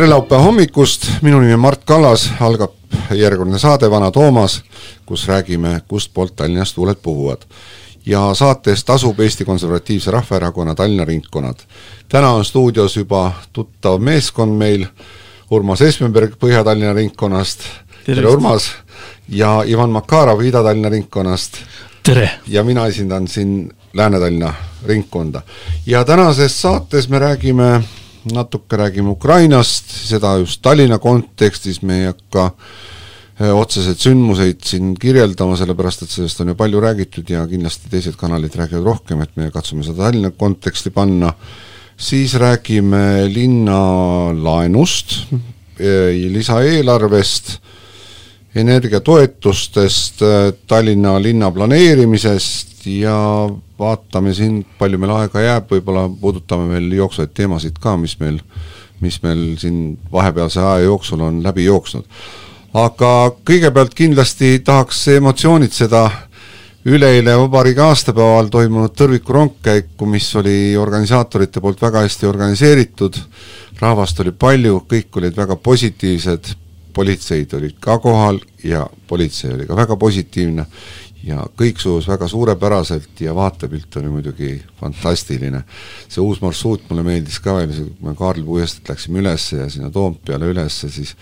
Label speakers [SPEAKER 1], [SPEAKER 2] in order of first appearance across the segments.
[SPEAKER 1] tere laupäeva hommikust, minu nimi on Mart Kallas, algab järjekordne saade Vana Toomas, kus räägime, kustpoolt Tallinnast tuuled puhuvad. ja saates tasub Eesti Konservatiivse Rahvaerakonna Tallinna ringkonnad. täna on stuudios juba tuttav meeskond meil, Urmas Espenberg Põhja-Tallinna ringkonnast, tere Urmas, ja Ivan Makarov Ida-Tallinna ringkonnast.
[SPEAKER 2] tere!
[SPEAKER 1] ja mina esindan siin Lääne-Tallinna ringkonda. ja tänases saates me räägime natuke räägime Ukrainast, seda just Tallinna kontekstis, me ei hakka eh, otseseid sündmuseid siin kirjeldama, sellepärast et sellest on ju palju räägitud ja kindlasti teised kanalid räägivad rohkem, et me katsume seda Tallinna konteksti panna, siis räägime linna laenust, eh, lisaeelarvest, energiatoetustest, eh, Tallinna linna planeerimisest ja vaatame siin, palju meil aega jääb, võib-olla puudutame veel jooksvaid teemasid ka, mis meil, mis meil siin vahepealse aja jooksul on läbi jooksnud. aga kõigepealt kindlasti tahaks emotsioonitseda üleeile vabariigi aastapäeval toimunud tõrviku rongkäiku, mis oli organisaatorite poolt väga hästi organiseeritud, rahvast oli palju, kõik olid väga positiivsed, politseid olid ka kohal ja politsei oli ka väga positiivne ja kõik sujus väga suurepäraselt ja vaatepilt oli muidugi fantastiline. see uus marsruut mulle meeldis ka veel, kui me Kaarel Puiesteelt läksime üles ja sinna Toompeale üles, siis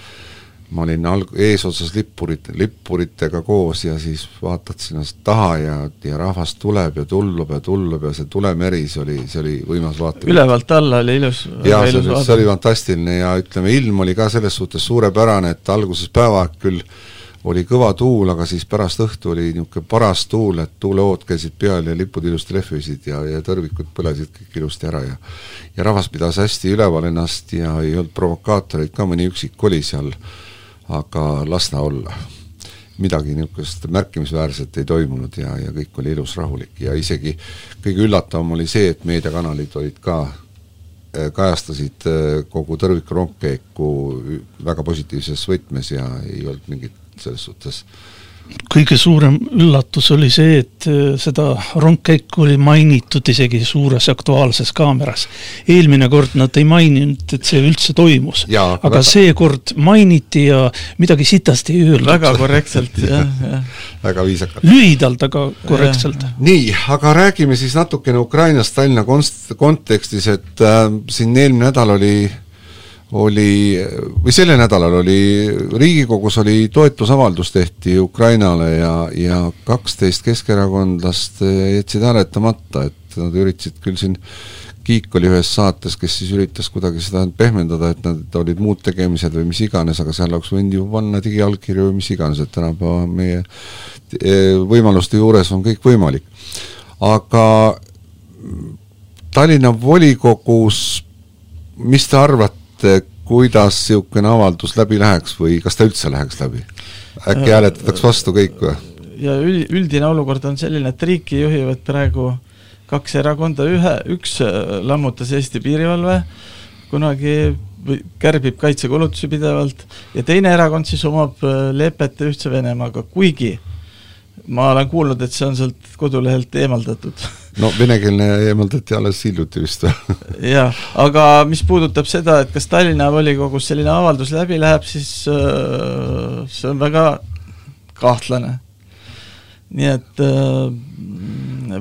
[SPEAKER 1] ma olin alg-, eesotsas lippurit, lippuritega koos ja siis vaatad sinna taha ja, ja rahvas tuleb ja tullub ja tullub ja see tulemeri, see oli, see oli võimas vaatepilt.
[SPEAKER 2] ülevalt alla oli ilus.
[SPEAKER 1] jaa, see oli, see oli fantastiline ja ütleme, ilm oli ka selles suhtes suurepärane, et alguses päeva küll oli kõva tuul, aga siis pärast õhtu oli niisugune paras tuul, et tuuleood käisid peal ja lipud ilusti lehvisid ja, ja tõrvikud põlesid kõik ilusti ära ja ja rahvas pidas hästi üleval ennast ja ei olnud provokaatoreid ka, mõni üksik oli seal, aga las ta olla. midagi niisugust märkimisväärset ei toimunud ja, ja kõik oli ilus, rahulik ja isegi kõige üllatavam oli see, et meediakanalid olid ka äh, kajastasid äh, kogu tõrviku rongkäiku väga positiivses võtmes ja ei olnud mingit selles suhtes
[SPEAKER 2] kõige suurem üllatus oli see, et äh, seda rongkäiku oli mainitud isegi suures Aktuaalses Kaameras. eelmine kord nad ei maininud, et see üldse toimus. aga väga... seekord mainiti ja midagi sitasti ei öeldud.
[SPEAKER 3] väga korrektselt, jah, jah.
[SPEAKER 1] väga viisakalt.
[SPEAKER 2] lühidalt, aga korrektselt.
[SPEAKER 1] nii, aga räägime siis natukene Ukrainast Tallinna konst-, kontekstis, et äh, siin eelmine nädal oli äh, oli, või sellel nädalal oli, Riigikogus oli toetusavaldus tehti Ukrainale ja, ja kaksteist keskerakondlast jätsid hääletamata, et nad üritasid küll siin, Kiik oli ühes saates, kes siis üritas kuidagi seda pehmendada, et nad olid muud tegemised või mis iganes, aga seal oleks võinud ju panna digiallkirju või mis iganes, et tänapäeva meie e, võimaluste juures on kõik võimalik. aga Tallinna volikogus, mis te arvate, et kuidas niisugune avaldus läbi läheks või kas ta üldse läheks läbi? äkki hääletatakse vastu kõik või?
[SPEAKER 3] ja üld, üldine olukord on selline, et riiki juhivad praegu kaks erakonda, ühe, üks äh, lammutas Eesti piirivalve, kunagi või kärbib kaitsekulutusi pidevalt, ja teine erakond siis omab äh, lepet Ühtse Venemaaga, kuigi ma olen kuulnud, et see on sealt kodulehelt eemaldatud
[SPEAKER 1] no venekeelne eemaldati alles hiljuti vist
[SPEAKER 3] jah, aga mis puudutab seda, et kas Tallinna volikogus selline avaldus läbi läheb, siis äh, see on väga kahtlane. nii et äh,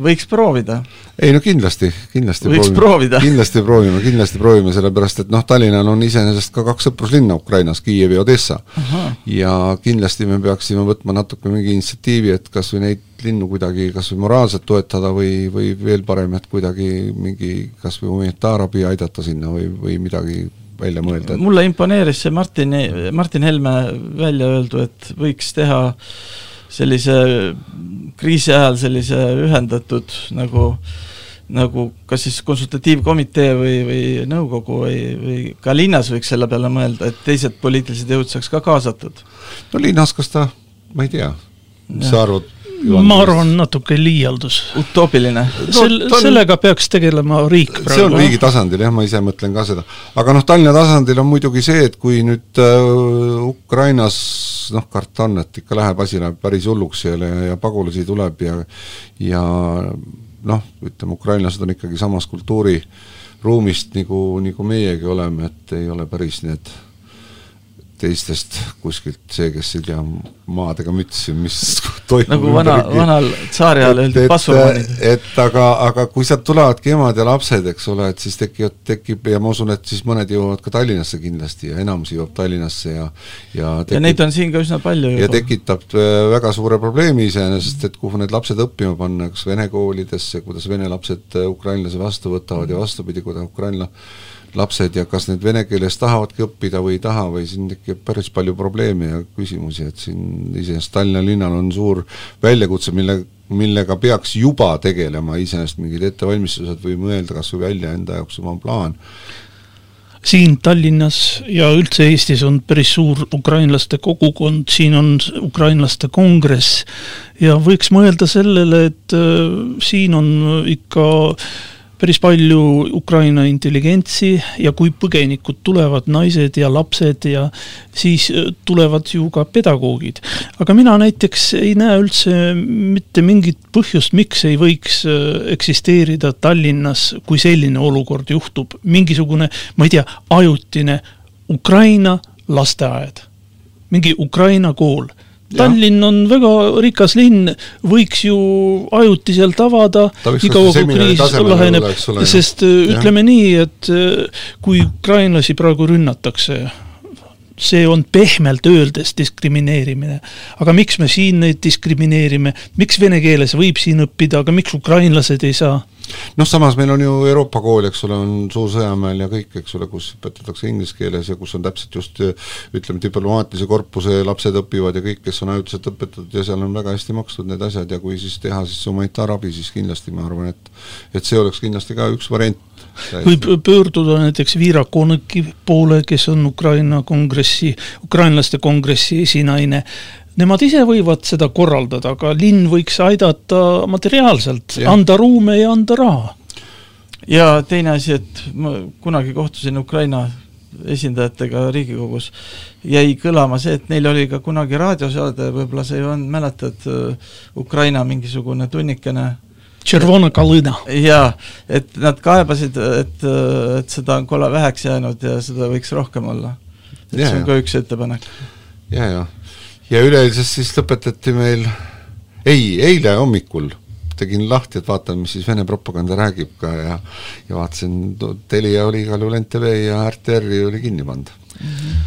[SPEAKER 3] võiks proovida
[SPEAKER 1] ei no kindlasti, kindlasti
[SPEAKER 3] võiks proovime, proovida.
[SPEAKER 1] kindlasti proovime, kindlasti proovime, sellepärast et noh, Tallinnal on iseenesest ka kaks sõpruslinna Ukrainas, Kiiev ja Odessa. ja kindlasti me peaksime võtma natuke mingi initsiatiivi, et kas või neid linnu kuidagi kas või moraalselt toetada või, või veel parem, et kuidagi mingi kas või humanitaarabi aidata sinna või, või midagi välja mõelda et....
[SPEAKER 3] mulle imponeeris see Martin, Martin Helme välja öeldu, et võiks teha sellise kriisi ajal sellise ühendatud nagu nagu kas siis konsultatiivkomitee või, või nõukogu või, või ka linnas võiks selle peale mõelda, et teised poliitilised jõud saaks ka kaasatud?
[SPEAKER 1] no linnas, kas ta, ma ei tea, mis sa arvad?
[SPEAKER 2] Ma arvan, natuke liialdus.
[SPEAKER 3] utoopiline
[SPEAKER 2] no,. Sel-, sellega peaks tegelema riik
[SPEAKER 1] praegu. see on riigi tasandil jah, ma ise mõtlen ka seda. aga noh, Tallinna tasandil on muidugi see, et kui nüüd äh, Ukrainas noh, karta on, et ikka läheb, asi läheb päris hulluks ja, ja pagulasi tuleb ja ja noh, ütleme, ukrainlased on ikkagi samas kultuuri ruumist, nagu, nagu meiegi oleme, et ei ole päris need teistest kuskilt see, kes ei tea maadega mütsi, mis
[SPEAKER 3] toimub nagu vana, vanal tsaari ajal öeldi passumaanid.
[SPEAKER 1] et aga, aga kui sealt tulevadki emad ja lapsed, eks ole, et siis tekivad, tekib ja ma usun, et siis mõned jõuavad ka Tallinnasse kindlasti ja enamus jõuab Tallinnasse ja ja
[SPEAKER 3] tekib, ja neid on siin ka üsna palju
[SPEAKER 1] juba. ja tekitab äh, väga suure probleemi iseenesest, et kuhu need lapsed õppima panna, kas vene koolidesse, kuidas vene lapsed äh, ukrainlase vastu võtavad ja vastupidi, kuidas ukrainla lapsed ja kas need vene keeles tahavadki õppida või ei taha või siin tekib päris palju probleeme ja küsimusi, et siin iseenesest Tallinna linnal on suur väljakutse, mille, millega peaks juba tegelema iseenesest mingid ettevalmistused või mõelda kas või välja enda jaoks oma plaan.
[SPEAKER 2] Siin Tallinnas ja üldse Eestis on päris suur ukrainlaste kogukond, siin on ukrainlaste kongress ja võiks mõelda sellele, et äh, siin on ikka äh, päris palju Ukraina intelligentsi ja kui põgenikud tulevad, naised ja lapsed ja siis äh, tulevad ju ka pedagoogid. aga mina näiteks ei näe üldse mitte mingit põhjust, miks ei võiks äh, eksisteerida Tallinnas, kui selline olukord juhtub, mingisugune, ma ei tea, ajutine Ukraina lasteaed, mingi Ukraina kool Tallinn on väga rikas linn, võiks ju ajutiselt avada, niikaua kui kriis laheneb, sest äh, ja. ütleme nii, et äh, kui ukrainlasi praegu rünnatakse, see on pehmelt öeldes diskrimineerimine. aga miks me siin neid diskrimineerime, miks vene keeles võib siin õppida, aga miks ukrainlased ei saa?
[SPEAKER 1] noh, samas meil on ju Euroopa kool, eks ole, on Suur-Sõjamäel ja kõik, eks ole, kus õpetatakse inglise keeles ja kus on täpselt just ütleme, diplomaatilise korpuse lapsed õpivad ja kõik, kes on ajutiselt õpetatud ja seal on väga hästi makstud need asjad ja kui siis teha siis humanitaarabi, siis kindlasti ma arvan, et et see oleks kindlasti ka üks variant.
[SPEAKER 2] Võib pöörduda näiteks Viira Konõki poole, kes on Ukraina kongressi, ukrainlaste kongressi esinaine, Nemad ise võivad seda korraldada, aga linn võiks aidata materiaalselt, anda ruume ja anda raha.
[SPEAKER 3] ja teine asi, et ma kunagi kohtusin Ukraina esindajatega Riigikogus, jäi kõlama see, et neil oli ka kunagi raadiosaade, võib-olla sa, Ivan, mäletad, Ukraina mingisugune tunnikene
[SPEAKER 2] Tšervona kalõna.
[SPEAKER 3] jaa, et nad kaebasid, et, et seda on kolla väheks jäänud ja seda võiks rohkem olla. et ja, see on ja. ka üks ettepanek.
[SPEAKER 1] ja, ja ja üleeilsest siis lõpetati meil, ei, eile hommikul tegin lahti, et vaatan, mis siis Vene propaganda räägib ka ja ja vaatasin, Telia oli igal juhul NTV ja RTR-i oli kinni pandud mm. -hmm.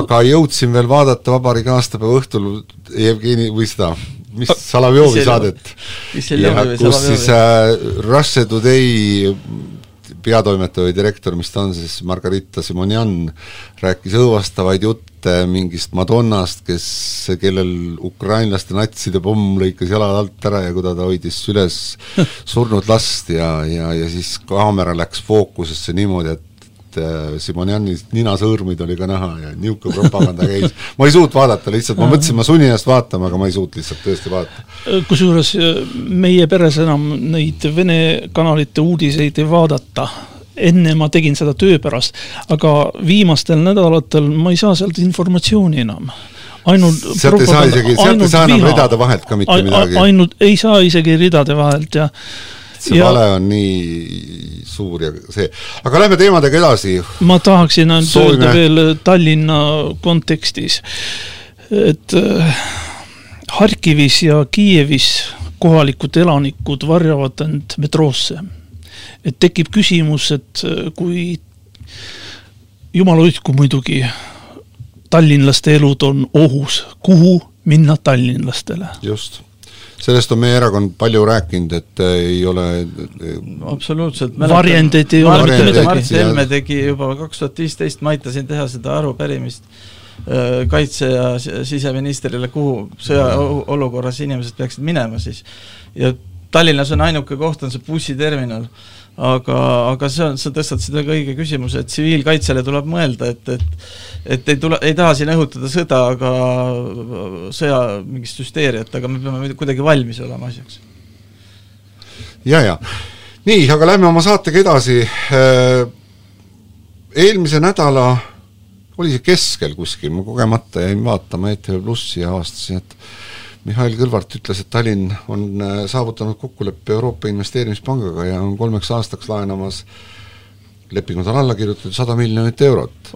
[SPEAKER 1] aga jõudsin veel vaadata vabariigi aastapäeva õhtul Jevgeni või seda, mis Salavjovi saadet, kus siis äh, Russia Today peatoimetaja või direktor, mis ta on siis, Margarita Simonjan, rääkis õõvastavaid jutte mingist Madonnast, kes, kellel ukrainlaste natside pomm lõikas jalad alt ära ja kuidas ta hoidis süles surnud last ja, ja, ja siis kaamera läks fookusesse niimoodi, et et Simonjani ninasõõrmeid oli ka näha ja niisugune propaganda käis. ma ei suutnud vaadata lihtsalt, ma mõtlesin, ma sunnin ennast vaatama, aga ma ei suutnud lihtsalt tõesti vaadata.
[SPEAKER 2] kusjuures meie peres enam neid Vene kanalite uudiseid ei vaadata enne ma tegin seda töö pärast, aga viimastel nädalatel ma ei saa sealt informatsiooni enam ainult
[SPEAKER 1] sealt ei saa isegi, sealt ei saa enam ridade vahelt ka mitte midagi.
[SPEAKER 2] ainult, ei saa isegi ridade vahelt ja
[SPEAKER 1] see ja, vale on nii suur ja see, aga lähme teemadega edasi.
[SPEAKER 2] ma tahaksin ainult Soovime... öelda veel Tallinna kontekstis, et äh, Harkivis ja Kiievis kohalikud elanikud varjavad end metroosse. et tekib küsimus, et äh, kui jumal hoidku muidugi, tallinlaste elud on ohus, kuhu minna tallinlastele?
[SPEAKER 1] just sellest on meie erakond palju rääkinud, et äh, ei ole
[SPEAKER 3] absoluutselt
[SPEAKER 2] varjendeid ei ole mitte midagi.
[SPEAKER 3] Mart Helme tegi juba kaks tuhat viisteist, ma aitasin teha seda arupärimist äh, kaitse- ja siseministrile, kuhu sõjaolukorras inimesed peaksid minema siis. ja Tallinnas on ainuke koht, on see bussiterminal aga, aga see on, sa tõstatasid väga õige küsimuse, et tsiviilkaitsele tuleb mõelda, et, et et ei tule, ei taha siin õhutada sõda, aga sõja mingit hüsteeriat, aga me peame kuidagi valmis olema asjaks.
[SPEAKER 1] ja, ja nii, aga lähme oma saatega edasi. Äh, eelmise nädala oli see keskel kuskil, ma kogemata jäin vaatama ETV Plussi ja avastasin, et Mihhail Kõlvart ütles, et Tallinn on äh, saavutanud kokkuleppe Euroopa Investeerimispangaga ja on kolmeks aastaks laenamas lepingud on alla kirjutatud sada miljonit eurot.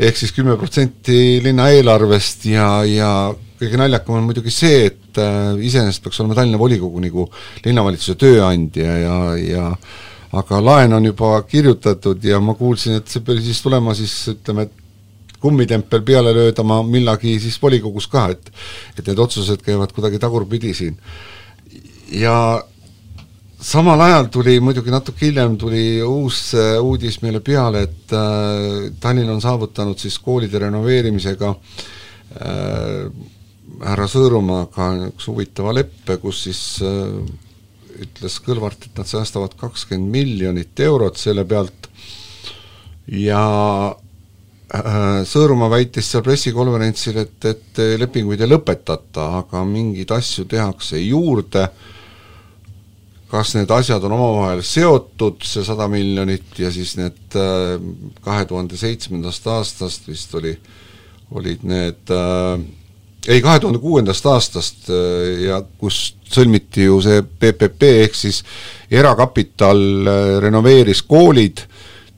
[SPEAKER 1] ehk siis kümme protsenti linna eelarvest ja, ja kõige naljakam on muidugi see, et äh, iseenesest peaks olema Tallinna volikogu nagu linnavalitsuse tööandja ja, ja aga laen on juba kirjutatud ja ma kuulsin, et see pidi siis tulema siis ütleme, et kummitempel peale löödama millagi siis volikogus ka, et et need otsused käivad kuidagi tagurpidi siin. ja samal ajal tuli muidugi natuke hiljem tuli uus äh, uudis meile peale, et äh, Tallinn on saavutanud siis koolide renoveerimisega äh, härra Sõõrumaaga üks huvitava leppe, kus siis äh, ütles Kõlvart, et nad säästavad kakskümmend miljonit eurot selle pealt ja äh, Sõõrumaa väitis seal pressikonverentsil, et, et lepinguid ei lõpetata, aga mingeid asju tehakse juurde, kas need asjad on omavahel seotud, see sada miljonit, ja siis need äh, kahe tuhande seitsmendast aastast vist oli, olid need äh, ei, kahe tuhande kuuendast aastast äh, ja kus sõlmiti ju see PPP ehk siis erakapital äh, renoveeris koolid,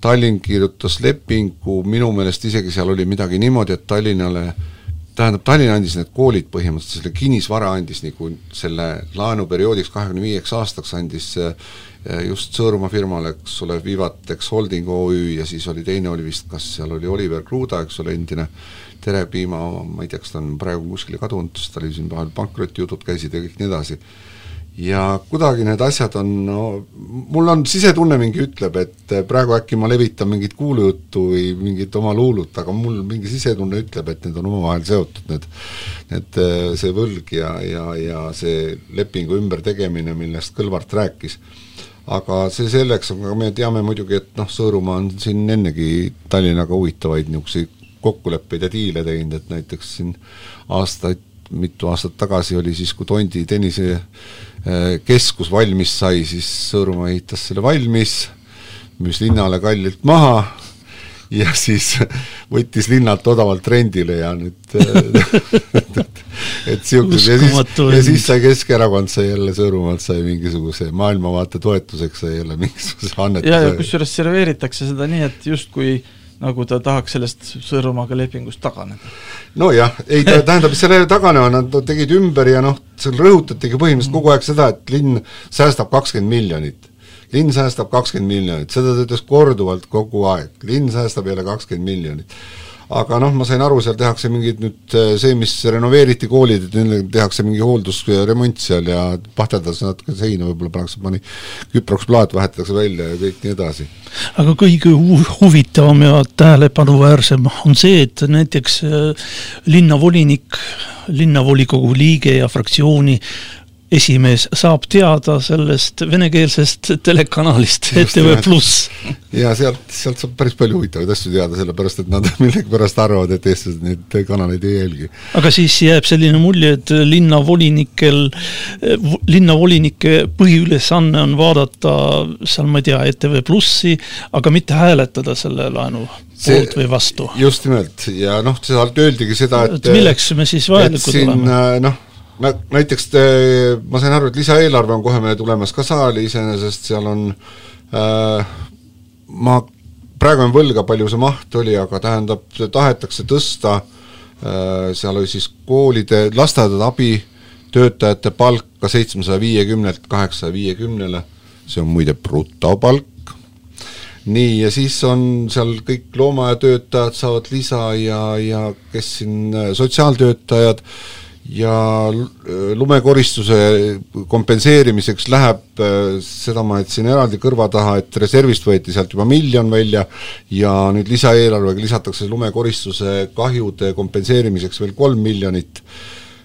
[SPEAKER 1] Tallinn kirjutas lepingu, minu meelest isegi seal oli midagi niimoodi, et Tallinnale tähendab, Tallinn andis need koolid põhimõtteliselt, selle kinnisvara andis nagu selle laenuperioodiks kahekümne viieks aastaks andis äh, just Sõõrumaa firmale, eks ole, Vivatex Holding OÜ ja siis oli teine oli vist, kas seal oli Oliver Kruda, eks ole, endine Terepiima, ma ei tea, kas ta on praegu kuskile kadunud, sest ta oli siin vahel pankrotijutud käisid ja kõik nii edasi. Ja kuidagi need asjad on, no mul on sisetunne mingi ütleb, et praegu äkki ma levitan mingit kuulujuttu või mingit oma luulut, aga mul mingi sisetunne ütleb, et need on omavahel seotud, need need, see võlg ja, ja, ja see lepingu ümbertegemine, millest Kõlvart rääkis. Aga see selleks, aga me teame muidugi, et noh, Sõõrumaa on siin ennegi Tallinnaga huvitavaid niisuguseid kokkuleppeid ja diile teinud, et näiteks siin aastaid, mitu aastat tagasi oli siis, kui Tondi tennisekeskus valmis sai, siis Sõõrumaa ehitas selle valmis, müüs linnale kallilt maha ja siis võttis linnalt odavalt rendile ja nüüd et niisugused ja siis, ja siis sai Keskerakond sai jälle Sõõrumaalt sai mingisuguse maailmavaate toetuseks sai jälle mingisuguse annetuse.
[SPEAKER 3] ja, ja kusjuures serveeritakse seda nii, et justkui äh, nagu ta tahaks sellest Sõõrumaaga lepingust taganeda.
[SPEAKER 1] nojah, ei ta tähendab, selle taganema nad tegid ümber ja noh, seal rõhutatigi põhimõtteliselt kogu aeg seda, et linn säästab kakskümmend miljonit. linn säästab kakskümmend miljonit, seda ta ütles korduvalt kogu aeg, linn säästab jälle kakskümmend miljonit aga noh, ma sain aru, seal tehakse mingid nüüd äh, see, mis renoveeriti koolid, et neile tehakse mingi hooldusremont seal ja pahteldakse natuke seina, võib-olla pannakse mõni küproksplaat vahetatakse välja ja kõik nii edasi.
[SPEAKER 2] aga kõige huvitavam ja tähelepanuväärsem on see, et näiteks äh, linnavolinik, linnavolikogu liige ja fraktsiooni esimees saab teada sellest venekeelsest telekanalist ETV Pluss.
[SPEAKER 1] ja sealt, sealt saab päris palju huvitavaid asju teada, sellepärast et nad millegipärast arvavad, et eestlased neid kanaleid ei jälgi.
[SPEAKER 2] aga siis jääb selline mulje, et linnavolinikel, linnavolinike põhiülesanne on vaadata seal, ma ei tea, ETV Plussi, aga mitte hääletada selle laenu see, poolt või vastu.
[SPEAKER 1] just nimelt, ja noh, sealt öeldigi seda, et
[SPEAKER 2] et milleks me siis vajalikud oleme?
[SPEAKER 1] noh, näiteks te, ma sain aru, et lisaeelarve on kohe meile tulemas ka saali, iseenesest seal on äh, ma, praegu on võlga, palju see maht oli, aga tähendab, tahetakse tõsta äh, seal oli siis koolide, lasteaedade abitöötajate palka seitsmesaja viiekümnelt kaheksasaja viiekümnele, see on muide brutopalk, nii, ja siis on seal kõik loomaaiatöötajad saavad lisa ja, ja kes siin, äh, sotsiaaltöötajad. äh,, ja äh, lumekoristuse kompenseerimiseks läheb, äh, seda ma jätsin eraldi kõrva taha, et reservist võeti sealt juba miljon välja ja nüüd lisaeelarvega lisatakse lumekoristuse kahjude kompenseerimiseks veel kolm miljonit,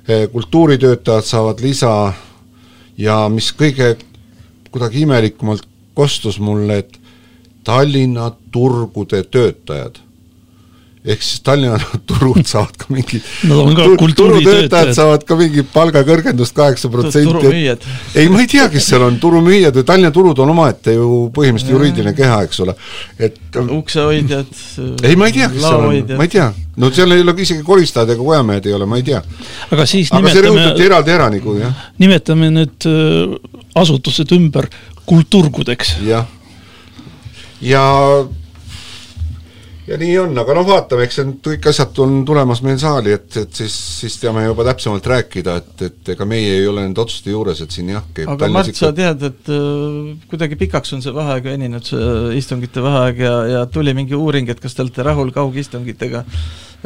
[SPEAKER 1] äh, kultuuritöötajad saavad lisa ja mis kõige kuidagi imelikumalt kostus mulle, et Tallinna turgude töötajad ehk siis Tallinna turud saavad ka mingi
[SPEAKER 2] ka kultuuritöötajad.
[SPEAKER 1] saavad ka mingi palgakõrgendust kaheksa protsenti. ei, ma ei tea, kes seal on, turumüüjad või Tallinna turud on omaette ju põhimõtteliselt juriidiline keha, eks ole, et
[SPEAKER 3] uksehoidjad,
[SPEAKER 1] ei, ma ei tea, kes seal on, ma ei tea. no seal ei ole isegi koristajad ega kojamehed ei ole, ma ei tea.
[SPEAKER 2] aga siis
[SPEAKER 1] aga nimetame, see rõhutati eraldi ära nagu, jah.
[SPEAKER 2] nimetame need äh, asutused ümber kultuurgudeks.
[SPEAKER 1] jah, ja ja nii on, aga noh, vaatame, eks need kõik asjad on tulemas meil saali, et, et siis, siis teame juba täpsemalt rääkida, et, et ega meie ei ole nende otsuste juures, et siin jah
[SPEAKER 3] aga Mart ikka..., sa tead, et äh, kuidagi pikaks on see vaheaeg veninud, see istungite vaheaeg ja, ja tuli mingi uuring, et kas te olete rahul kaugistungitega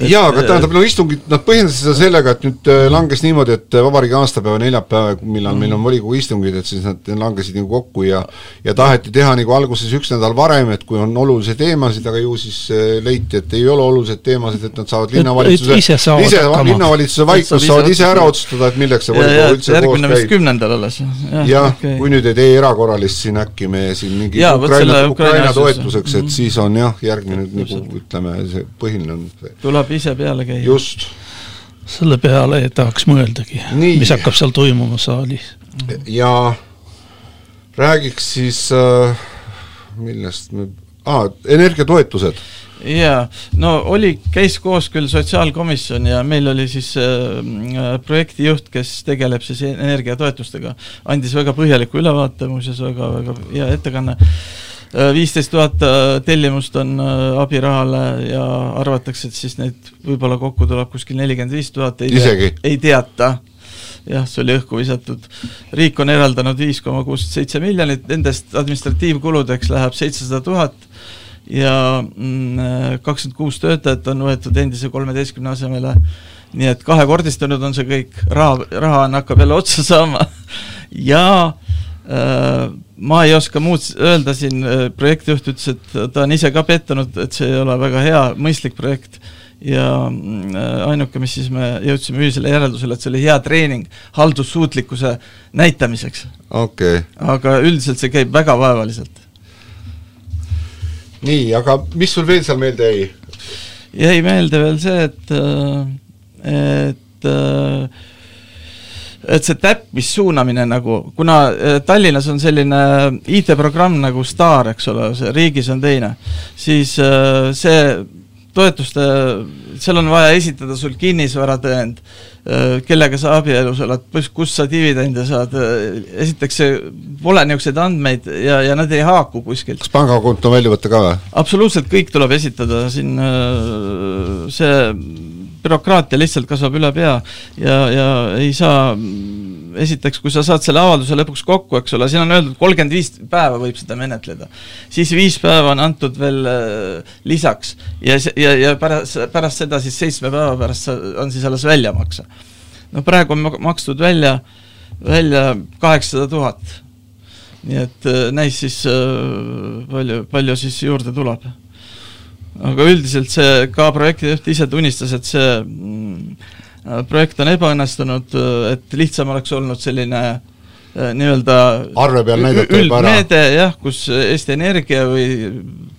[SPEAKER 1] jaa, aga tähendab, no istungid, nad põhjendasid seda sellega, et nüüd äh, langes niimoodi, et äh, vabariigi aastapäeva neljapäev, millal mm. meil on volikogu istungid, et siis nad langesid nagu kokku ja ja taheti teha nagu alguses üks nädal varem, et kui on olulisi teemasid, aga ju siis äh, leiti, et ei ole olulised teemasid, et nad saavad linnavalitsuse
[SPEAKER 2] ise,
[SPEAKER 1] ise linnavalitsuse vaikus saavad ise ära otsustada, et milleks see volikogu üldse
[SPEAKER 3] järgmine vist kümnendal alles.
[SPEAKER 1] jah, okay. kui nüüd ei tee erakorralist siin äkki me siin mingi ja, Ukraina, Ukraina toetuseks, et mm. siis on jah, järgmine nagu ütleme, see põhiline on see
[SPEAKER 3] tuleb saab ise peale käia.
[SPEAKER 1] just.
[SPEAKER 2] selle peale ei tahaks mõeldagi, mis hakkab seal toimuma saalis.
[SPEAKER 1] ja räägiks siis äh,, millest me, aa, energiatoetused
[SPEAKER 3] jaa, no oli, käis koos küll sotsiaalkomisjon ja meil oli siis äh, projektijuht, kes tegeleb siis energiatoetustega, andis väga põhjaliku ülevaate, muuseas väga, väga hea ettekanne äh,, Äh, viisteist tuhat äh, tellimust on äh, abirahale ja arvatakse, et siis neid võib-olla kokku tuleb kuskil nelikümmend viis tuhat, ei
[SPEAKER 1] tea,
[SPEAKER 3] ei teata. Jah, see oli õhku visatud. riik on eraldanud viis koma kuuskümmend seitse miljonit, nendest administratiivkuludeks läheb seitsesada tuhat ja mm, kakskümmend kuus töötajat on võetud endise kolmeteistkümne asemele, nii et kahekordistunud on see kõik, raha, raha on, hakkab jälle otsa saama. Ja äh, ma ei oska muud öelda siin, äh, projektijuht ütles, et ta on ise ka pettunud, et see ei ole väga hea, mõistlik projekt ja äh, ainuke, mis siis me jõudsime ühisele järeldusele, et see oli hea treening haldussuutlikkuse näitamiseks
[SPEAKER 1] okay..
[SPEAKER 3] aga üldiselt see käib väga vaevaliselt.
[SPEAKER 1] nii, aga mis sul veel seal meelde jäi?
[SPEAKER 3] jäi meelde veel see, et, äh, et et see täppissuunamine nagu, kuna äh, Tallinnas on selline IT-programm nagu STAR, eks ole, see riigis on teine, siis äh, see toetuste, seal on vaja esitada sul kinnisvaratõend, äh, kellega sa abielus oled, kust sa dividende saad, esiteks see pole niisuguseid andmeid ja, ja nad ei haaku kuskilt.
[SPEAKER 1] kas pangakonto välja võtta ka või?
[SPEAKER 3] absoluutselt kõik tuleb esitada, siin see bürokraatia lihtsalt kasvab üle pea ja, ja ei saa, esiteks, kui sa saad selle avalduse lõpuks kokku, eks ole, siin on öeldud, kolmkümmend viis päeva võib seda menetleda. siis viis päeva on antud veel äh, lisaks ja, ja, ja pärast, pärast seda siis seitsme päeva pärast on siis alles väljamakse. no praegu on makstud välja, välja kaheksasada tuhat. nii et äh, näis siis äh, palju, palju siis juurde tuleb aga üldiselt see ka projektijuht ise tunnistas, et see mm, projekt on ebaõnnestunud, et lihtsam oleks olnud selline äh, nii-öelda
[SPEAKER 1] arve peal näidata
[SPEAKER 3] juba ära. üldmeede jah, kus Eesti Energia või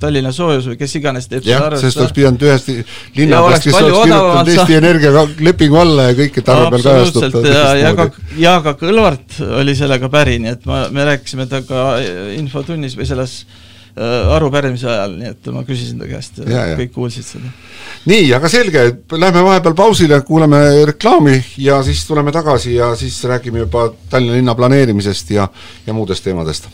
[SPEAKER 3] Tallinna Soojus või kes iganes teeb
[SPEAKER 1] jah, sest oleks pidanud ühest linnadest, kes oleks kirjutanud Eesti Energiaga lepingu alla ja kõik, et arve peal kajastada.
[SPEAKER 3] ja, ja ka, ja ka Kõlvart oli sellega päri, nii et ma, me rääkisime temaga infotunnis või selles Äh, arupärimise ajal, nii et ma küsisin ta käest ja, ja kõik kuulsid seda.
[SPEAKER 1] nii, aga selge, lähme vahepeal pausile, kuulame reklaami ja siis tuleme tagasi ja siis räägime juba Tallinna linna planeerimisest ja, ja muudest teemadest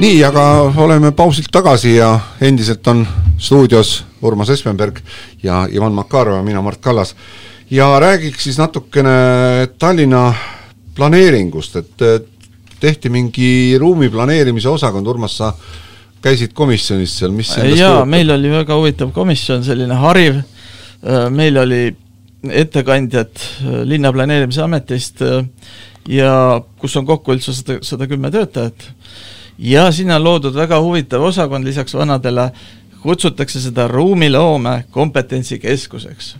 [SPEAKER 1] nii, aga oleme pausilt tagasi ja endiselt on stuudios Urmas Espenberg ja Ivan Makarov ja mina, Mart Kallas. ja räägiks siis natukene Tallinna planeeringust, et tehti mingi ruumi planeerimise osakond, Urmas, sa käisid komisjonis seal, mis
[SPEAKER 3] jaa, meil oli väga huvitav komisjon, selline hariv, meil oli ettekandjad linnaplaneerimise ametist ja kus on kokku üldse sada, sada kümme töötajat ja sinna on loodud väga huvitav osakond lisaks vanadele, kutsutakse seda ruumiloome kompetentsikeskuseks.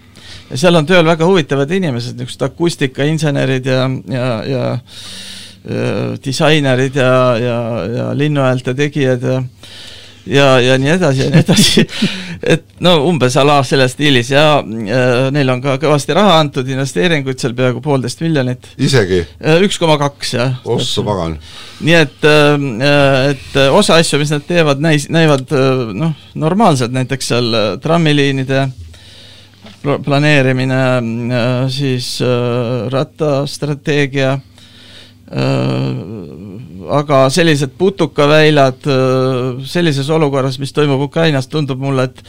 [SPEAKER 3] ja seal on tööl väga huvitavad inimesed, niisugused akustikainsenerid ja, ja, ja äh, disainerid ja, ja, ja linnuhäälte tegijad ja ja, ja nii edasi ja nii edasi et no umbes a la selles stiilis ja äh, neil on ka kõvasti raha antud, investeeringuid seal peaaegu poolteist miljonit.
[SPEAKER 1] isegi?
[SPEAKER 3] üks koma kaks, jah.
[SPEAKER 1] ossa pagan.
[SPEAKER 3] nii et, et osa asju, mis nad teevad, näis-, näivad noh, normaalsed, näiteks seal trammiliinide planeerimine, siis rattastrateegia Äh, aga sellised putukaväljad äh, sellises olukorras, mis toimub Ukrainas, tundub mulle, et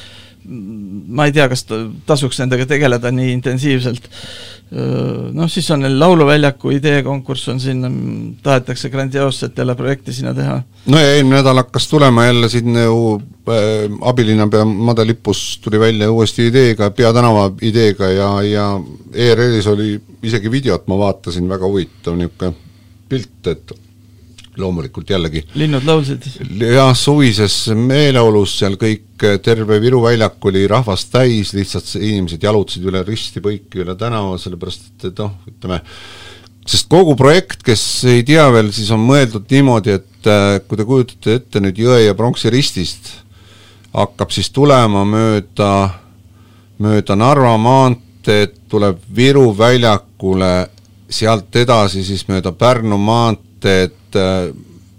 [SPEAKER 3] ma ei tea, kas tasuks nendega tegeleda nii intensiivselt. Äh, noh, siis on neil Lauluväljaku ideekonkurss on siin, tahetakse grandioosset jälle projekti sinna teha.
[SPEAKER 1] no ja eelmine nädal hakkas tulema jälle siin ju äh, abilinnapea Made Lippus tuli välja uuesti ideega, peatänava ideega ja, ja ERR-is oli isegi videot, ma vaatasin, väga huvitav niisugune pilt, et loomulikult jällegi
[SPEAKER 3] linnud laulsid?
[SPEAKER 1] jah, suvises meeleolus seal kõik, terve Viru väljak oli rahvast täis, lihtsalt inimesed jalutasid üle risti-põiki üle tänava, sellepärast et, noh, ütleme, sest kogu projekt, kes ei tea veel, siis on mõeldud niimoodi, et äh, kui te kujutate ette nüüd Jõe ja Pronksi ristist, hakkab siis tulema mööda, mööda Narva maanteed, tuleb Viru väljakule sealt edasi siis mööda Pärnu maanteed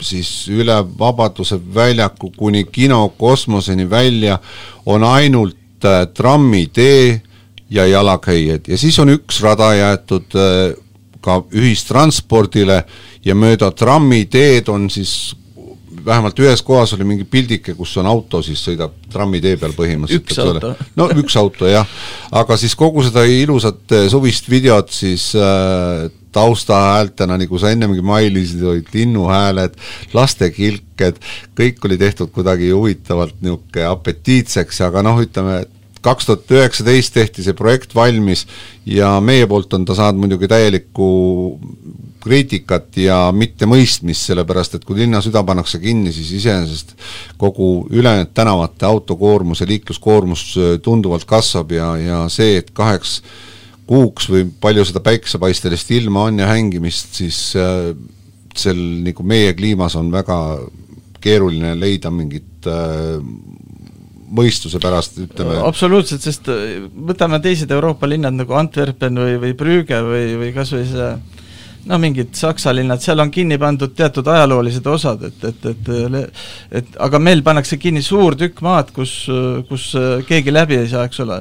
[SPEAKER 1] siis üle Vabaduse väljaku kuni kino kosmoseni välja on ainult äh, trammitee ja jalakäijad ja siis on üks rada jäetud äh, ka ühistranspordile ja mööda trammiteed on siis vähemalt ühes kohas oli mingi pildike, kus on auto, siis sõidab trammitee peal põhimõtteliselt. no üks auto jah, aga siis kogu seda ilusat suvist videot siis äh, taustahäältena, nagu sa ennemgi mailisid, olid linnuhääled, laste kilked, kõik oli tehtud kuidagi huvitavalt niisugune apetiitseks, aga noh, ütleme, kaks tuhat üheksateist tehti see projekt valmis ja meie poolt on ta saanud muidugi täielikku kriitikat ja mittemõistmist, sellepärast et kui linna süda pannakse kinni, siis iseenesest kogu ülejäänud tänavate autokoormus ja liikluskoormus äh, tunduvalt kasvab ja, ja see, et kaheks kuuks või palju seda päiksepaistelist ilma on ja hängimist, siis äh, sel nagu meie kliimas on väga keeruline leida mingit äh, mõistuse pärast, ütleme.
[SPEAKER 3] absoluutselt, sest äh, võtame teised Euroopa linnad nagu Antwerpen või, või Brügge või, või kas või see no mingid Saksa linnad, seal on kinni pandud teatud ajaloolised osad, et, et, et et aga meil pannakse kinni suur tükk maad, kus, kus keegi läbi ei saa, eks ole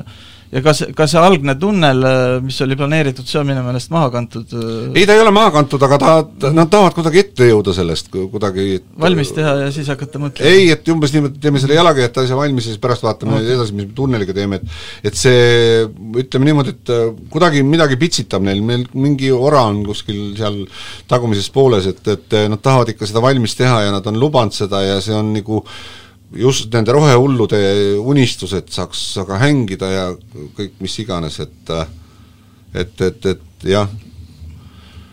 [SPEAKER 3] ja kas, kas see algne tunnel, mis oli planeeritud, see on minu meelest maha kantud?
[SPEAKER 1] ei, ta ei ole maha kantud, aga ta, nad tahavad kuidagi ette jõuda sellest, kuidagi et...
[SPEAKER 3] valmis teha ja siis hakata mõtlema?
[SPEAKER 1] ei, et umbes niimoodi, teeme selle jalakäijate asja valmis ja siis pärast vaatame okay. edasi, mis me tunneliga teeme, et et see, ütleme niimoodi, et äh, kuidagi midagi pitsitab neil, meil mingi ora on kuskil seal tagumises pooles, et, et nad tahavad ikka seda valmis teha ja nad on lubanud seda ja see on nagu just nende rohehullude unistused saaks aga hängida ja kõik mis iganes, et et, et, et jah.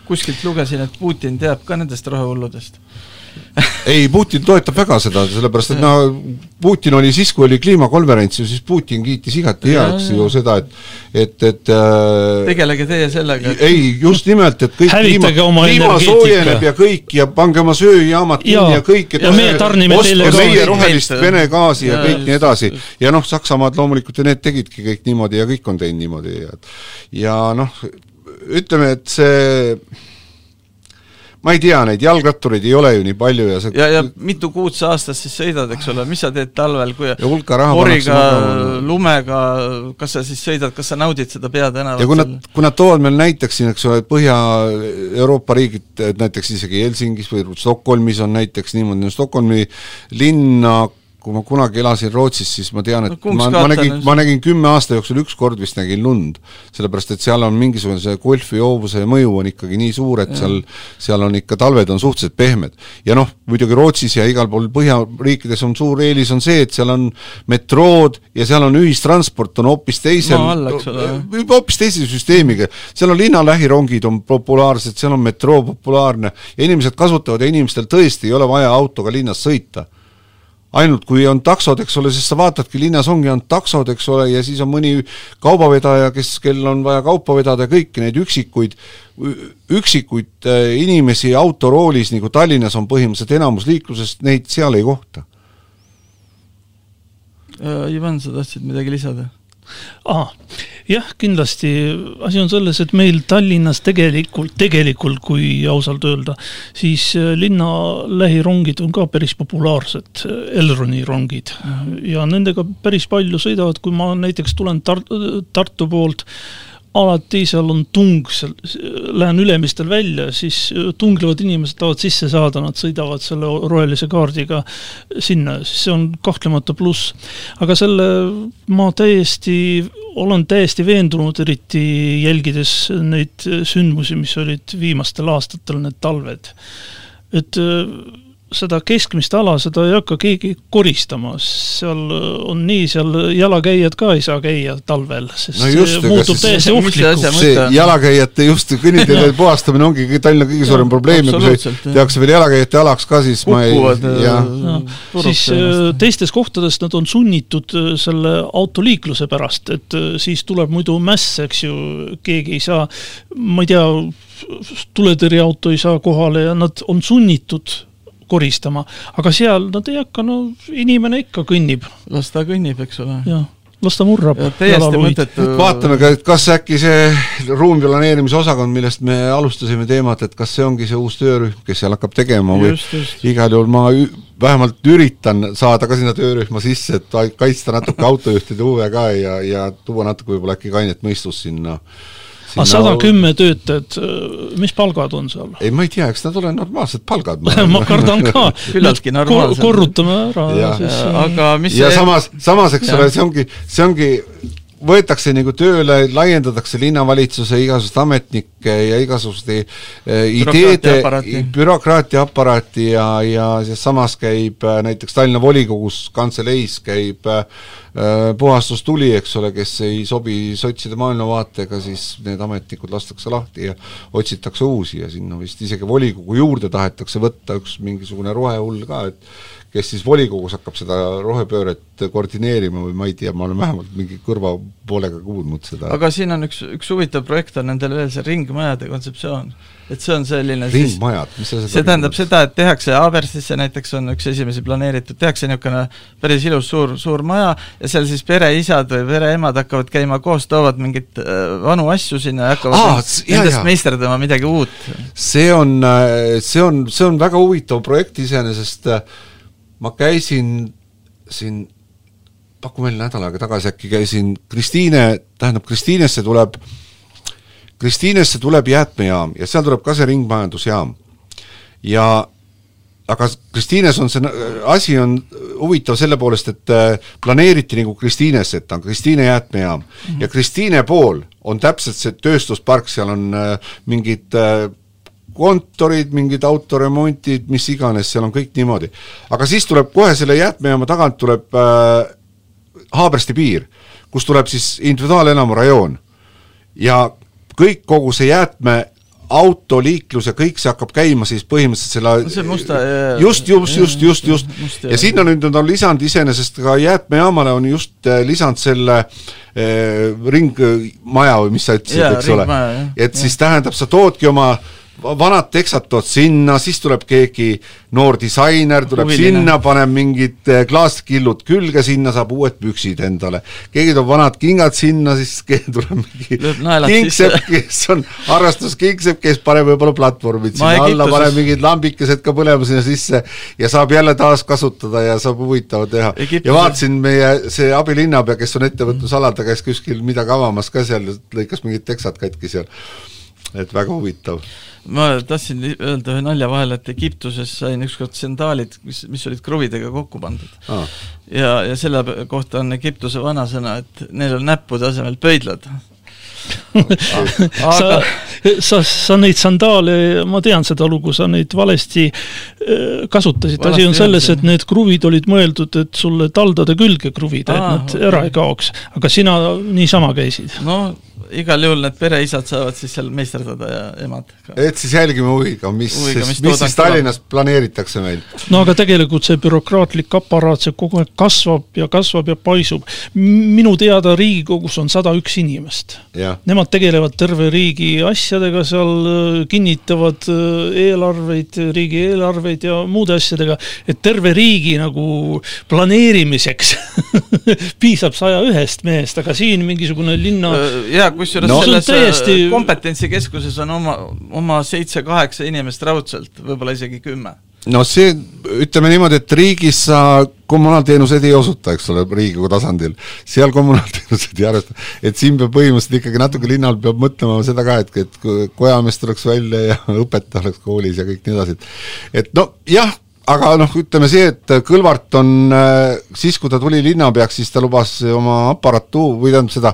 [SPEAKER 3] kuskilt lugesin, et Putin teab ka nendest rohehulludest
[SPEAKER 1] ei, Putin toetab väga seda, sellepärast et no Putin oli siis, kui oli kliimakonverents ju, siis Putin kiitis igati heaks ju seda, et et, et äh,
[SPEAKER 3] tegelege teie sellega.
[SPEAKER 1] ei, just nimelt, et kõik
[SPEAKER 2] kliima,
[SPEAKER 1] kliima soojeneb ja kõik ja pange oma sööjaamad kinni ja kõik,
[SPEAKER 2] et ja meie tarnime teile
[SPEAKER 1] ka meie rohelist Vene gaasi ja, ja kõik nii edasi. ja noh, Saksamaad loomulikult ja need tegidki kõik niimoodi ja kõik on teinud niimoodi ja ja noh, ütleme, et see ma ei tea, neid jalgrattureid ei ole ju nii palju ja see
[SPEAKER 3] ja, ja mitu kuud sa aastas siis sõidad, eks ole, mis sa teed talvel, kui
[SPEAKER 1] poriga,
[SPEAKER 3] lumega, kas sa siis sõidad, kas sa naudid seda peatänavat?
[SPEAKER 1] ja kui nad, kui nad toovad meil näiteks siin, eks ole, Põhja-Euroopa riigid, näiteks isegi Helsingis või Stockholmis on näiteks niimoodi, no Stockholmi linna kui ma kunagi elasin Rootsis, siis ma tean, et no, ma, ma nägin, ma nägin kümne aasta jooksul üks kord vist nägin lund. sellepärast, et seal on mingisugune see golfijoovuse mõju on ikkagi nii suur, et ja. seal, seal on ikka, talved on suhteliselt pehmed. ja noh, muidugi Rootsis ja igal pool Põhjariikides on suur eelis on see, et seal on metrood ja seal on ühistransport on hoopis teisel, hoopis teise süsteemiga. seal on linna lähirongid on populaarsed, seal on metroo populaarne ja inimesed kasutavad ja inimestel tõesti ei ole vaja autoga linnas sõita ainult kui on taksod, eks ole, sest sa vaatadki, linnas ongi ainult taksod, eks ole, ja siis on mõni kaubavedaja, kes, kel on vaja kaupa vedada, kõiki neid üksikuid, üksikuid äh, inimesi autoroolis, nagu Tallinnas on põhimõtteliselt enamus liiklusest, neid seal ei kohta
[SPEAKER 3] Ivan, sa tahtsid midagi lisada?
[SPEAKER 2] Aa, jah, kindlasti asi on selles, et meil Tallinnas tegelikult, tegelikult kui ausalt öelda, siis äh, linna lähirongid on ka päris populaarsed, Elroni rongid. ja nendega päris palju sõidavad, kui ma näiteks tulen Tar-, Tartu poolt, alati seal on tung, seal, lähen Ülemistel välja, siis tunglevad inimesed tahavad sisse saada, nad sõidavad selle rohelise kaardiga sinna, siis see on kahtlemata pluss. aga selle ma täiesti, olen täiesti veendunud, eriti jälgides neid sündmusi, mis olid viimastel aastatel, need talved, et seda keskmist ala, seda ei hakka keegi koristama, seal on nii, seal jalakäijad ka ei saa käia talvel, sest no just, see muutub täiesti ohtlikuks.
[SPEAKER 1] see jalakäijate just kõnniteede puhastamine ongi Tallinna kõige suurem probleem ja kui see tehakse veel jalakäijate alaks ka, siis ma ei, jah.
[SPEAKER 2] siis äh, teistes kohtades nad on sunnitud äh, selle autoliikluse pärast, et äh, siis tuleb muidu mäss, eks ju, keegi ei saa, ma ei tea, tuletõrjeauto ei saa kohale ja nad on sunnitud koristama, aga seal nad ei hakka, no inimene ikka kõnnib.
[SPEAKER 3] las ta kõnnib, eks ole.
[SPEAKER 2] jah, las ta murrab.
[SPEAKER 3] täiesti mõttetu.
[SPEAKER 1] vaatame ka, et kas äkki see ruumplaneerimise osakond, millest me alustasime teemat, et kas see ongi see uus töörühm, kes seal hakkab tegema või igal juhul ma vähemalt üritan saada ka sinna töörühma sisse, et kaitsta natuke autojuhtide huve ka ja, ja tuua natuke võib-olla äkki kainet mõistust sinna
[SPEAKER 2] aga sada kümme töötajat, mis palgad on seal?
[SPEAKER 1] ei, ma ei tea, eks nad ole normaalsed palgad
[SPEAKER 2] ma kardan ka.
[SPEAKER 3] Küllaltki normaalsed.
[SPEAKER 2] korrutame ära
[SPEAKER 3] ja, ja siis aga mis
[SPEAKER 1] ja see... samas, samas, eks ole, see ongi, see ongi võetakse nagu tööle, laiendatakse linnavalitsuse igasuguseid ametnikke ja igasuguste eh, ideede, bürokraatiaaparaati ja, ja samas käib äh, näiteks Tallinna volikogus kantseleis käib äh, puhastustuli, eks ole, kes ei sobi sotside maailmavaatega, siis need ametnikud lastakse lahti ja otsitakse uusi ja sinna vist isegi volikogu juurde tahetakse võtta üks mingisugune rohehull ka, et kes siis volikogus hakkab seda rohepööret koordineerima või ma ei tea, ma olen vähemalt mingi kõrvapoolega kuulnud seda.
[SPEAKER 3] aga siin on üks, üks huvitav projekt on nendel veel see ringmajade kontseptsioon. et see on selline
[SPEAKER 1] ringmajad, mis see
[SPEAKER 3] see tähendab seda, et tehakse Aabersisse näiteks on üks esimesi planeeritud, tehakse niisugune päris ilus suur, suur maja ja seal siis pereisad või pereemad hakkavad käima koos, toovad mingeid äh, vanu asju sinna ja hakkavad Aa, nendest meisterdama midagi uut.
[SPEAKER 1] see on, äh, see on, see on väga huvitav projekt iseenesest äh, ma käisin siin paku veel nädal aega tagasi äkki käisin Kristiine, tähendab Kristiinesse tuleb, Kristiinesse tuleb jäätmejaam ja seal tuleb ka see ringmajandusjaam. ja aga Kristiines on see asi on huvitav selle poolest, et äh, planeeriti nagu Kristiinesse, et ta on Kristiine jäätmejaam mm -hmm. ja Kristiine pool on täpselt see tööstuspark, seal on äh, mingid äh, kontorid, mingid autoremondid, mis iganes, seal on kõik niimoodi. aga siis tuleb kohe selle jäätmejaama tagant tuleb äh, Haabersti piir, kus tuleb siis individuaalelamu rajoon. ja kõik, kogu see jäätme autoliiklus ja kõik see hakkab käima siis põhimõtteliselt selle
[SPEAKER 3] see musta
[SPEAKER 1] just, just, just, just, just, just. ja sinna nüüd nad on lisanud iseenesest ka jäätmejaamale on just äh, lisanud selle äh, ringmaja või mis sa ütlesid, eks ole. et siis tähendab, sa toodki oma äh, vanad teksad tood sinna, siis tuleb keegi noor disainer, tuleb Huviline. sinna, paneb mingid eh, klaaskillud külge, sinna saab uued püksid endale. keegi toob vanad kingad sinna, siis tuleb mingi kingsepp, kes on harrastuskingsepp, kes paneb võib-olla platvormid sinna Ma alla, paneb mingid lambikesed ka põlema sinna sisse ja saab jälle taaskasutada ja saab huvitava teha. ja vaatasin meie see abilinnapea, kes on ettevõtlusalal, ta käis kuskil midagi avamas ka seal, lõikas mingid teksad katki seal. et väga huvitav
[SPEAKER 3] ma tahtsin öelda ühe nalja vahele, et Egiptuses sain ükskord sandaalid, mis, mis olid kruvidega kokku pandud. Ah.. ja, ja selle kohta on Egiptuse vanasõna, et neil on näppude asemel pöidlad.
[SPEAKER 2] Aga sa, sa neid sandaale, ma tean seda lugu, sa neid valesti äh, kasutasid, asi on selles, et need kruvid olid mõeldud, et sulle taldade külge kruvida, et nad ära ei kaoks, aga sina niisama käisid.
[SPEAKER 3] no igal juhul need pereisad saavad siis seal meisterdada ja emad
[SPEAKER 1] ka. et siis jälgime huviga, mis, mis, mis siis Tallinnas planeeritakse meil?
[SPEAKER 2] no aga tegelikult see bürokraatlik aparaat, see kogu aeg kasvab ja kasvab ja paisub. minu teada Riigikogus on sada üks inimest. Nemad tegelevad terve riigi asjadega seal, kinnitavad äh, eelarveid, riigieelarveid ja muude asjadega, et terve riigi nagu planeerimiseks piisab saja ühest mehest, aga siin mingisugune linna
[SPEAKER 3] jaa, kusjuures no, selles täiesti... kompetentsikeskuses on oma, oma seitse-kaheksa inimest raudselt, võib-olla isegi kümme.
[SPEAKER 1] No see, ütleme niimoodi, et riigis sa kommunaalteenuseid ei osuta, eks ole, Riigikogu tasandil. seal kommunaalteenused ei arvesta, et siin peab põhimõtteliselt ikkagi natuke linnal peab mõtlema seda ka, et, et kojamees tuleks välja ja õpetaja oleks koolis ja kõik nii edasi, et et no jah, aga noh, ütleme see, et Kõlvart on äh, siis, kui ta tuli linnapeaks, siis ta lubas oma aparatuur või tähendab seda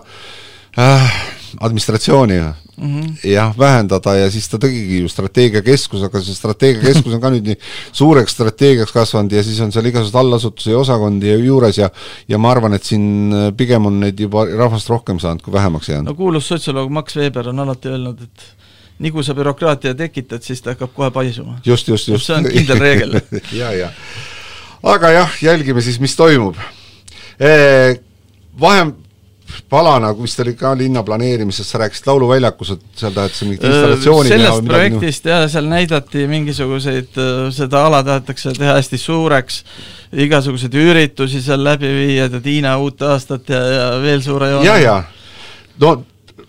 [SPEAKER 1] äh, administratsiooni mm -hmm. jah, vähendada ja siis ta tegigi ju strateegiakeskus, aga see strateegiakeskus on ka nüüd nii suureks strateegiaks kasvanud ja siis on seal igasuguseid allasutusi ja osakondi juures ja ja ma arvan, et siin äh, pigem on neid juba rahvast rohkem saanud kui vähemaks jäänud.
[SPEAKER 3] no kuulus sotsioloog Max Weber on alati öelnud, et nii kui sa bürokraatia tekitad, siis ta hakkab kohe paisuma.
[SPEAKER 1] just, just, just.
[SPEAKER 3] see on kindel reegel
[SPEAKER 1] ja, ja. aga jah, jälgime siis, mis toimub e,. Palana, vist oli ka linna planeerimises, sa rääkisid Lauluväljakus, et seal tahetakse mingit installatsiooni
[SPEAKER 3] sellest projektist jah, seal näidati mingisuguseid, seda ala tahetakse teha hästi suureks, igasuguseid üritusi seal läbi viia, et Hiina uut aastat ja, ja veel suure joone.
[SPEAKER 1] ja, ja no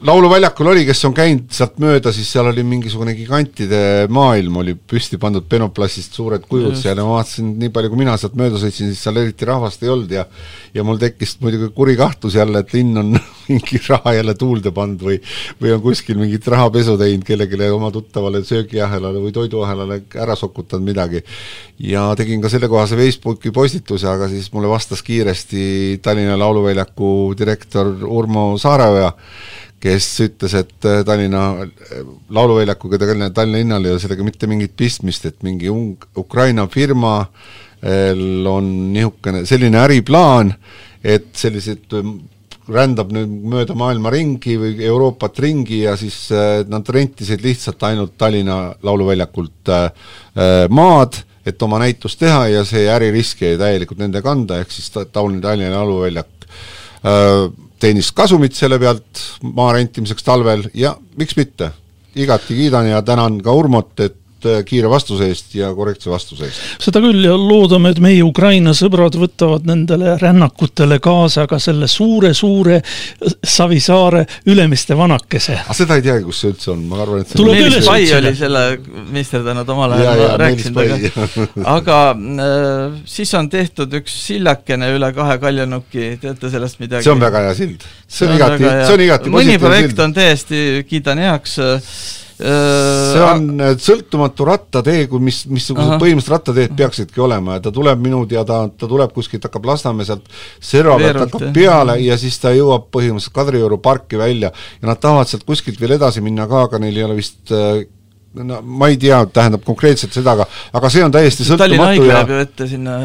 [SPEAKER 1] lauluväljakul oli, kes on käinud sealt mööda, siis seal oli mingisugune gigantide maailm oli püsti pandud penoplastist suured kujud Just. seal ja ma vaatasin, nii palju kui mina sealt mööda sõitsin, siis seal eriti rahvast ei olnud ja ja mul tekkis muidugi kuri kahtlus jälle, et linn on mingi raha jälle tuulde pannud või või on kuskil mingit rahapesu teinud kellelegi oma tuttavale söögiahelale või toiduahelale ära sokutanud midagi. ja tegin ka sellekohase Facebooki postituse, aga siis mulle vastas kiiresti Tallinna Lauluväljaku direktor Urmo Saareoja, kes ütles, et äh, Tallinna äh, lauluväljakuga tegelikult Tallinna linnal ei ole sellega mitte mingit pistmist, et mingi ung-, Ukraina firma on niisugune, selline äriplaan, et sellised äh, rändab nüüd mööda maailma ringi või Euroopat ringi ja siis nad rentisid lihtsalt ainult Tallinna lauluväljakult maad, et oma näitust teha ja see äririsk jäi täielikult nende kanda, ehk siis Tallinna lauluväljak teenis kasumit selle pealt maa rentimiseks talvel ja miks mitte, igati kiidan ja tänan ka Urmot, et Äh, kiire vastuse eest ja korrektse vastuse eest.
[SPEAKER 2] seda küll ja loodame, et meie Ukraina sõbrad võtavad nendele rännakutele kaasa ka selle suure-suure Savisaare Ülemiste vanakese.
[SPEAKER 1] aga seda ei teagi, kus see üldse on, ma arvan, et
[SPEAKER 3] tuleb üles Pai oli selle meisterdanud omal ajal, ma rääkisin temaga. aga äh, siis on tehtud üks sillakene üle kahe kaljanuki, teate sellest midagi?
[SPEAKER 1] see on väga hea sild. see on igati, see on igati
[SPEAKER 3] mõni projekt on täiesti, kiidan heaks äh,
[SPEAKER 1] see on äh, sõltumatu rattatee, kui mis, missugused põhimõtteliselt rattateed peaksidki olema. Ja ta tuleb minu teada, ta tuleb kuskilt, hakkab Lasnamäe sealt serva pealt hakkab peale ja siis ta jõuab põhimõtteliselt Kadrioru parki välja. Ja nad tahavad sealt kuskilt veel edasi minna ka, aga neil ei ole vist äh, no ma ei tea, tähendab konkreetselt seda, aga aga see on täiesti sõltumatu
[SPEAKER 3] Tallinna haigla jääb ju ette sinna,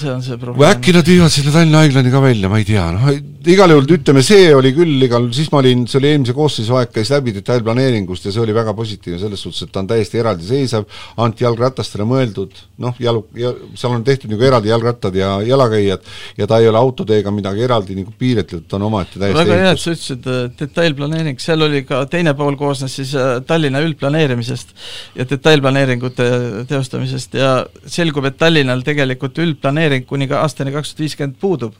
[SPEAKER 3] see on see probleem.
[SPEAKER 1] või äkki nad viivad sinna Tallinna haiglani ka välja, ma ei tea, noh igal juhul ütleme, see oli küll igal, siis ma olin, see oli eelmise koosseisu aeg, käis läbi detailplaneeringust ja see oli väga positiivne selles suhtes, et ta on täiesti eraldiseisev, ainult jalgratastele mõeldud, noh, jalu- ja seal on tehtud nagu eraldi jalgrattad ja jalakäijad ja ta ei ole autoteega midagi eraldi nagu piiritletud, ta on omaette täiesti
[SPEAKER 3] väga hea, et sa ütlesid detailplaneering, seal oli ka teine pool koosnes siis äh, Tallinna üldplaneerimisest, planeerimisest ja detailplaneeringute teostamisest ja selgub, et Tallinnal tegelikult üldplaneering kuni ka aastani kaks tuhat viiskümmend puudub.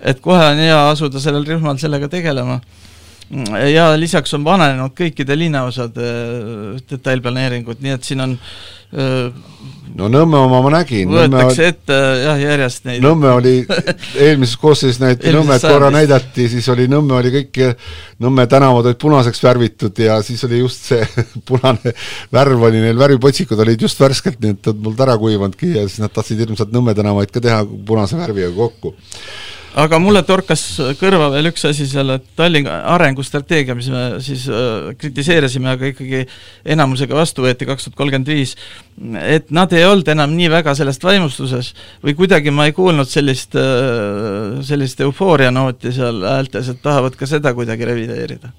[SPEAKER 3] et kohe on hea asuda sellel rühmal sellega tegelema ja lisaks on vananenud kõikide linnaosade detailplaneeringud, nii et siin on
[SPEAKER 1] no Nõmme oma ma nägin.
[SPEAKER 3] võetakse ette jah, järjest neid.
[SPEAKER 1] Nõmme oli, eelmises koosseisus näidati Nõmmet korra näidati, siis oli Nõmme oli kõik, Nõmme tänavad olid punaseks värvitud ja siis oli just see punane värv oli neil, värvipotsikud olid just värskelt nii et mult ära kuivanudki ja siis nad tahtsid hirmsalt Nõmme tänavaid ka teha punase värviga kokku
[SPEAKER 3] aga mulle torkas kõrva veel üks asi selle Tallinna arengustrateegia, mis me siis äh, kritiseerisime, aga ikkagi enamusega vastu võeti kaks tuhat kolmkümmend viis, et nad ei olnud enam nii väga sellest vaimustuses või kuidagi ma ei kuulnud sellist äh,, sellist eufoorianooti seal häältes, et tahavad ka seda kuidagi revideerida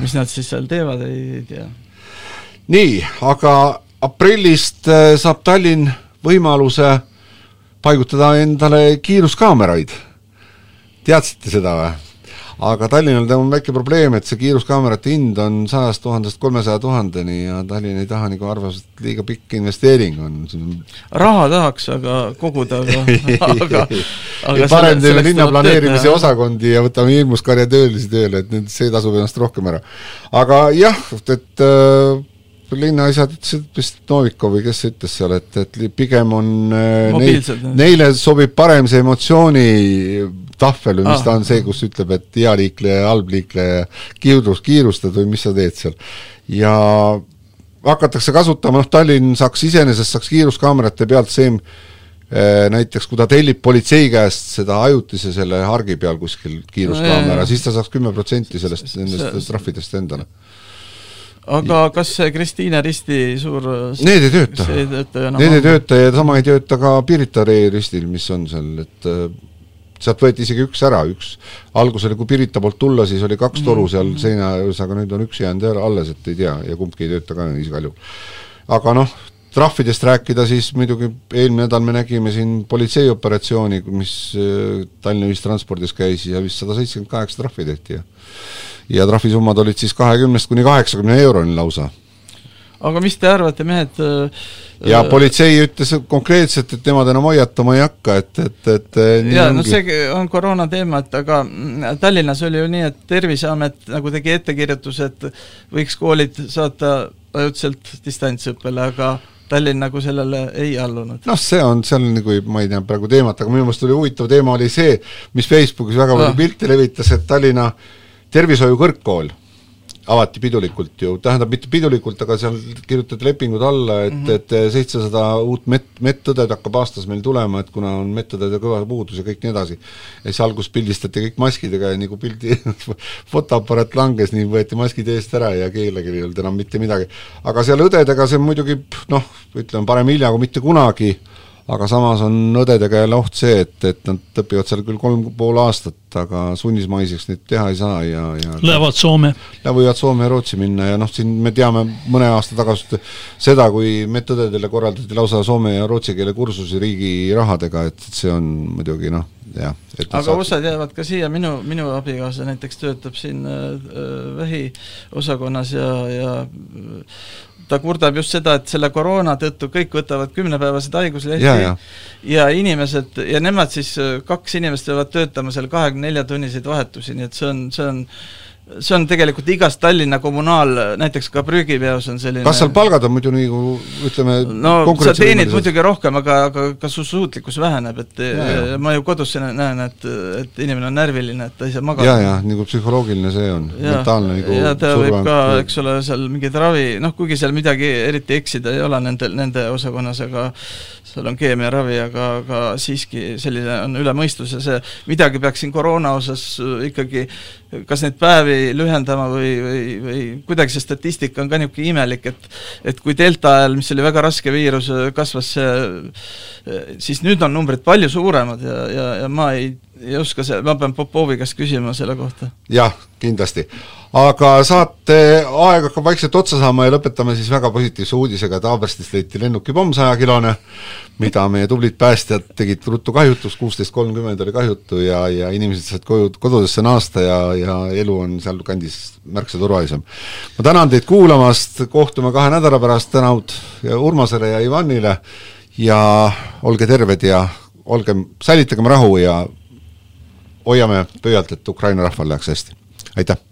[SPEAKER 3] mis nad siis seal teevad, ei tea.
[SPEAKER 1] nii, aga aprillist äh, saab Tallinn võimaluse paigutada endale kiiruskaameraid. Teadsite seda või? aga Tallinnal on väike probleem, et see kiiruskaamerate hind on sajast tuhandest kolmesaja tuhandeni ja Tallinn ei taha nagu arvas, et liiga pikk investeering on.
[SPEAKER 3] raha tahaks, aga koguda, aga, aga,
[SPEAKER 1] aga parem teeme linnaplaneerimise osakondi ja võtame hirmus karjatöölisi tööle, et nüüd see tasub ennast rohkem ära. aga jah, et äh, linnaasjad ütlesid vist Novikov või kes ütles seal, et, et pigem on äh, neil, neile sobib parem see emotsiooni tahvel või mis ah. ta on see, kus ütleb, et hea liikleja, halb liikleja, kiirus, kiirustad või mis sa teed seal. ja hakatakse kasutama, noh Tallinn saaks iseenesest, saaks kiiruskaamerate pealt see äh, näiteks kui ta tellib politsei käest seda ajutise selle hargi peal kuskil kiiruskaamera no,, siis ta saaks kümme protsenti sellest, nendest trahvidest endale
[SPEAKER 3] aga kas see Kristiine Risti suur
[SPEAKER 1] Need ei tööta, need ei tööta ja sama ei tööta ka Pirita ristil, mis on seal, et äh, sealt võeti isegi üks ära, üks, algus oli, kui Pirita poolt tulla, siis oli kaks toru seal mm. seina juures, aga nüüd on üks jäänud alles, et ei tea ja kumbki ei tööta ka igal juhul. aga noh, trahvidest rääkida, siis muidugi eelmine nädal me nägime siin politseioperatsiooni, mis äh, Tallinna ühistranspordis käis ja vist sada seitsekümmend kaheksa trahvi tehti ja ja trahvisummad olid siis kahekümnest kuni kaheksakümne euroni lausa.
[SPEAKER 3] aga mis te arvate, mehed
[SPEAKER 1] ja äh, politsei ütles konkreetselt, et nemad enam hoiatama ei hakka, et, et, et
[SPEAKER 3] jaa, no see on koroona teema, et aga Tallinnas oli ju nii, et Terviseamet nagu tegi ettekirjutuse, et võiks koolid saata ajutiselt distantsõppele, aga Tallinn nagu sellele ei allunud.
[SPEAKER 1] noh, see on, seal nagu ma ei tea praegu teemat, aga minu meelest oli huvitav teema oli see, mis Facebookis väga palju ah. pilte levitas, et Tallinna äh, tervishoiu kõrgkool avati pidulikult ju, tähendab mitte pidulikult, aga seal kirjutati lepingud alla, et mm, -hmm. et seitsesada uut mett, medõdet hakkab aastas meil tulema, et kuna on medõdede kõva puudus ja kõik nii edasi. ja siis alguses pildistati kõik maskidega ja nagu pildi fotoaparaat langes, nii võeti maskid eest ära ja kellelgi ei olnud enam mitte midagi. aga seal õdedega see muidugi noh, ütleme parem hilja kui mitte kunagi aga samas on õdedega jälle oht see, et, et nad õpivad seal küll kolm pool aastat, aga sunnismaiseks neid teha ei saa ja, ja
[SPEAKER 2] Lähevad Soome?
[SPEAKER 1] võivad Soome ja Rootsi minna ja noh, siin me teame mõne aasta tagasi seda, kui medõdedele korraldati lausa soome ja rootsi keele kursusi riigi rahadega, et see on muidugi noh, jah.
[SPEAKER 3] aga saab... osad jäävad ka siia, minu, minu abikaasa näiteks töötab siin äh, vähiosakonnas ja, ja ta kurdab just seda, et selle koroona tõttu kõik võtavad kümnepäevased haiguslehti ja, ja. ja inimesed, ja nemad siis, kaks inimest peavad töötama seal kahekümne nelja tunniseid vahetusi, nii et see on, see on see on tegelikult igas Tallinna kommunaal, näiteks ka prügiveos on selline
[SPEAKER 1] kas seal palgad on muidu nagu ütleme
[SPEAKER 3] no sa teenid muidugi rohkem, aga, aga kas su suutlikkus väheneb, et ja, ja. ma ju kodus näen, et, et inimene on närviline, et ta ei saa magada.
[SPEAKER 1] jaa, jaa, nagu psühholoogiline see on, mentaalne nagu
[SPEAKER 3] ja ta surve. võib ka, eks ole, seal mingeid ravi, noh kuigi seal midagi eriti eksida ei ole nende, nende osakonnas, aga seal on keemiaravi, aga, aga siiski selline on üle mõistuse, see midagi peaks siin koroona osas ikkagi kas neid päevi lühendama või, või, või kuidagi see statistika on ka niisugune imelik, et et kui delta ajal, mis oli väga raske viirus, kasvas see, siis nüüd on numbrid palju suuremad ja, ja, ja ma ei, ei oska see, ma pean Popovi käest küsima selle kohta.
[SPEAKER 1] jah, kindlasti aga saate aeg hakkab vaikselt otsa saama ja lõpetame siis väga positiivse uudisega, et Haaberstist leiti lennukipomm sajakilone, mida meie tublid päästjad tegid ruttu kahjutuks, kuusteist kolmkümmend oli kahjutu ja, ja inimesed said koju, kodudesse naasta ja, ja elu on sealkandis märksa turvalisem. ma tänan teid kuulamast, kohtume kahe nädala pärast, tänud Urmasele ja Ivanile ja olge terved ja olgem, säilitagem rahu ja hoiame pöialt, et Ukraina rahval läheks hästi. aitäh!